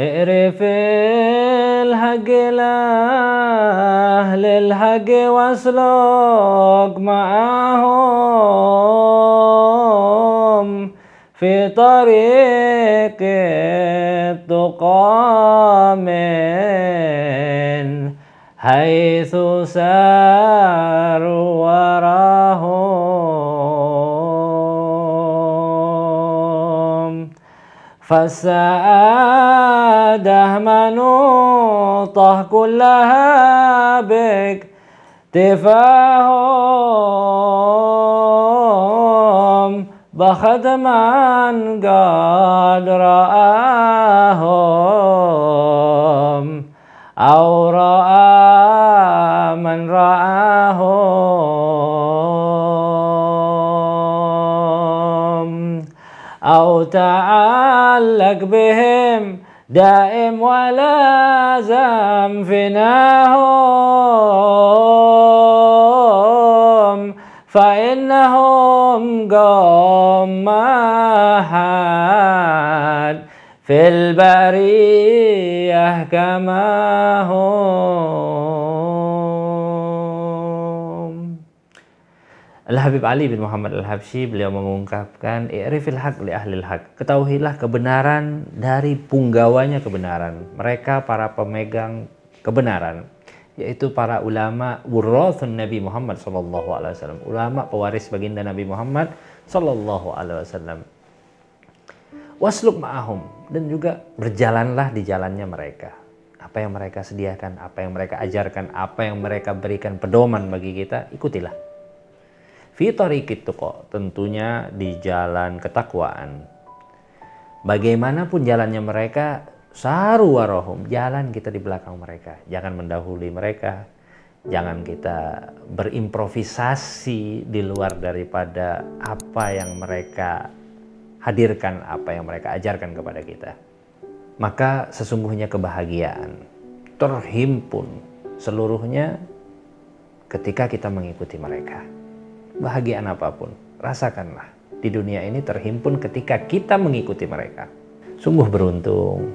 اعرف الحق لأهل الحق واسلك معهم في طريق التقى من حيث ساروا وراهم. فالسعادة منوطة كلها بك تفاهم بخت من قد رآهم. أو رأى من رآهم. أو تعلق بهم دائم ولازم فناهم فإنهم أحد في البرية كما هم. Al-Habib Ali bin Muhammad Al-Habsyi beliau mengungkapkan i'rifil haq li ahlil haq. Ketahuilah kebenaran dari punggawanya kebenaran. Mereka para pemegang kebenaran yaitu para ulama wurrathun Nabi Muhammad sallallahu alaihi wasallam. Ulama pewaris baginda Nabi Muhammad sallallahu alaihi wasallam. Wasluk ma'ahum dan juga berjalanlah di jalannya mereka. Apa yang mereka sediakan, apa yang mereka ajarkan, apa yang mereka berikan pedoman bagi kita, ikutilah. Fitorikit kok tentunya di jalan ketakwaan. Bagaimanapun jalannya mereka, saru warohum, jalan kita di belakang mereka. Jangan mendahului mereka, jangan kita berimprovisasi di luar daripada apa yang mereka hadirkan, apa yang mereka ajarkan kepada kita. Maka sesungguhnya kebahagiaan terhimpun seluruhnya ketika kita mengikuti mereka bahagian apa pun, rasakanlah. Di dunia ini terhimpun ketika kita mengikuti mereka. Sungguh beruntung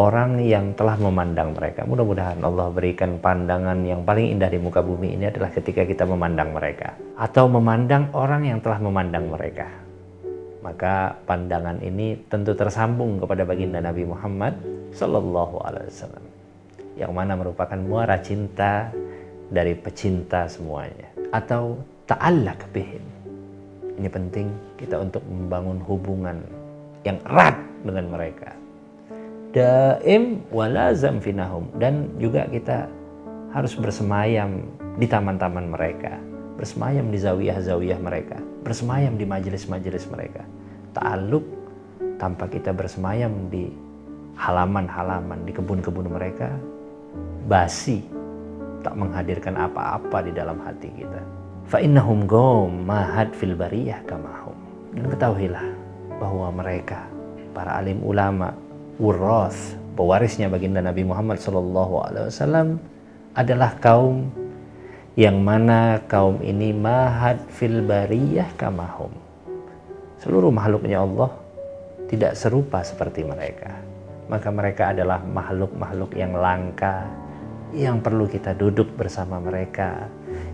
orang yang telah memandang mereka. Mudah-mudahan Allah berikan pandangan yang paling indah di muka bumi ini adalah ketika kita memandang mereka. Atau memandang orang yang telah memandang mereka. Maka pandangan ini tentu tersambung kepada baginda Nabi Muhammad Sallallahu Alaihi Wasallam. Yang mana merupakan muara cinta dari pecinta semuanya. Atau ta'allak bihim. Ini penting kita untuk membangun hubungan yang erat dengan mereka. Daim walazam finahum dan juga kita harus bersemayam di taman-taman mereka, bersemayam di zawiyah-zawiyah mereka, bersemayam di majelis-majelis mereka. Ta'aluk tanpa kita bersemayam di halaman-halaman di kebun-kebun mereka basi tak menghadirkan apa-apa di dalam hati kita fa innahum gom mahad fil bariyah kamahum. Dan ketahuilah bahwa mereka para alim ulama wurras pewarisnya baginda Nabi Muhammad sallallahu alaihi wasallam adalah kaum yang mana kaum ini mahad fil bariyah kamahum. Seluruh makhluknya Allah tidak serupa seperti mereka. Maka mereka adalah makhluk-makhluk yang langka yang perlu kita duduk bersama mereka,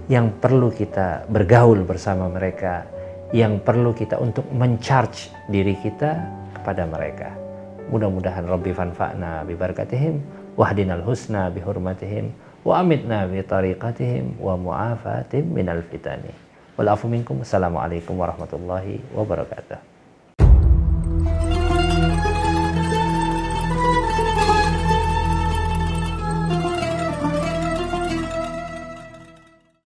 yang perlu kita bergaul bersama mereka, yang perlu kita untuk mencharge diri kita kepada mereka. Mudah-mudahan Rabbi fanfa'na bi barakatihim wahdinal husna bi hurmatihim wa amitna bi tariqatihim wa mu'afatim minal fitani. Wal minkum. Assalamualaikum warahmatullahi wabarakatuh.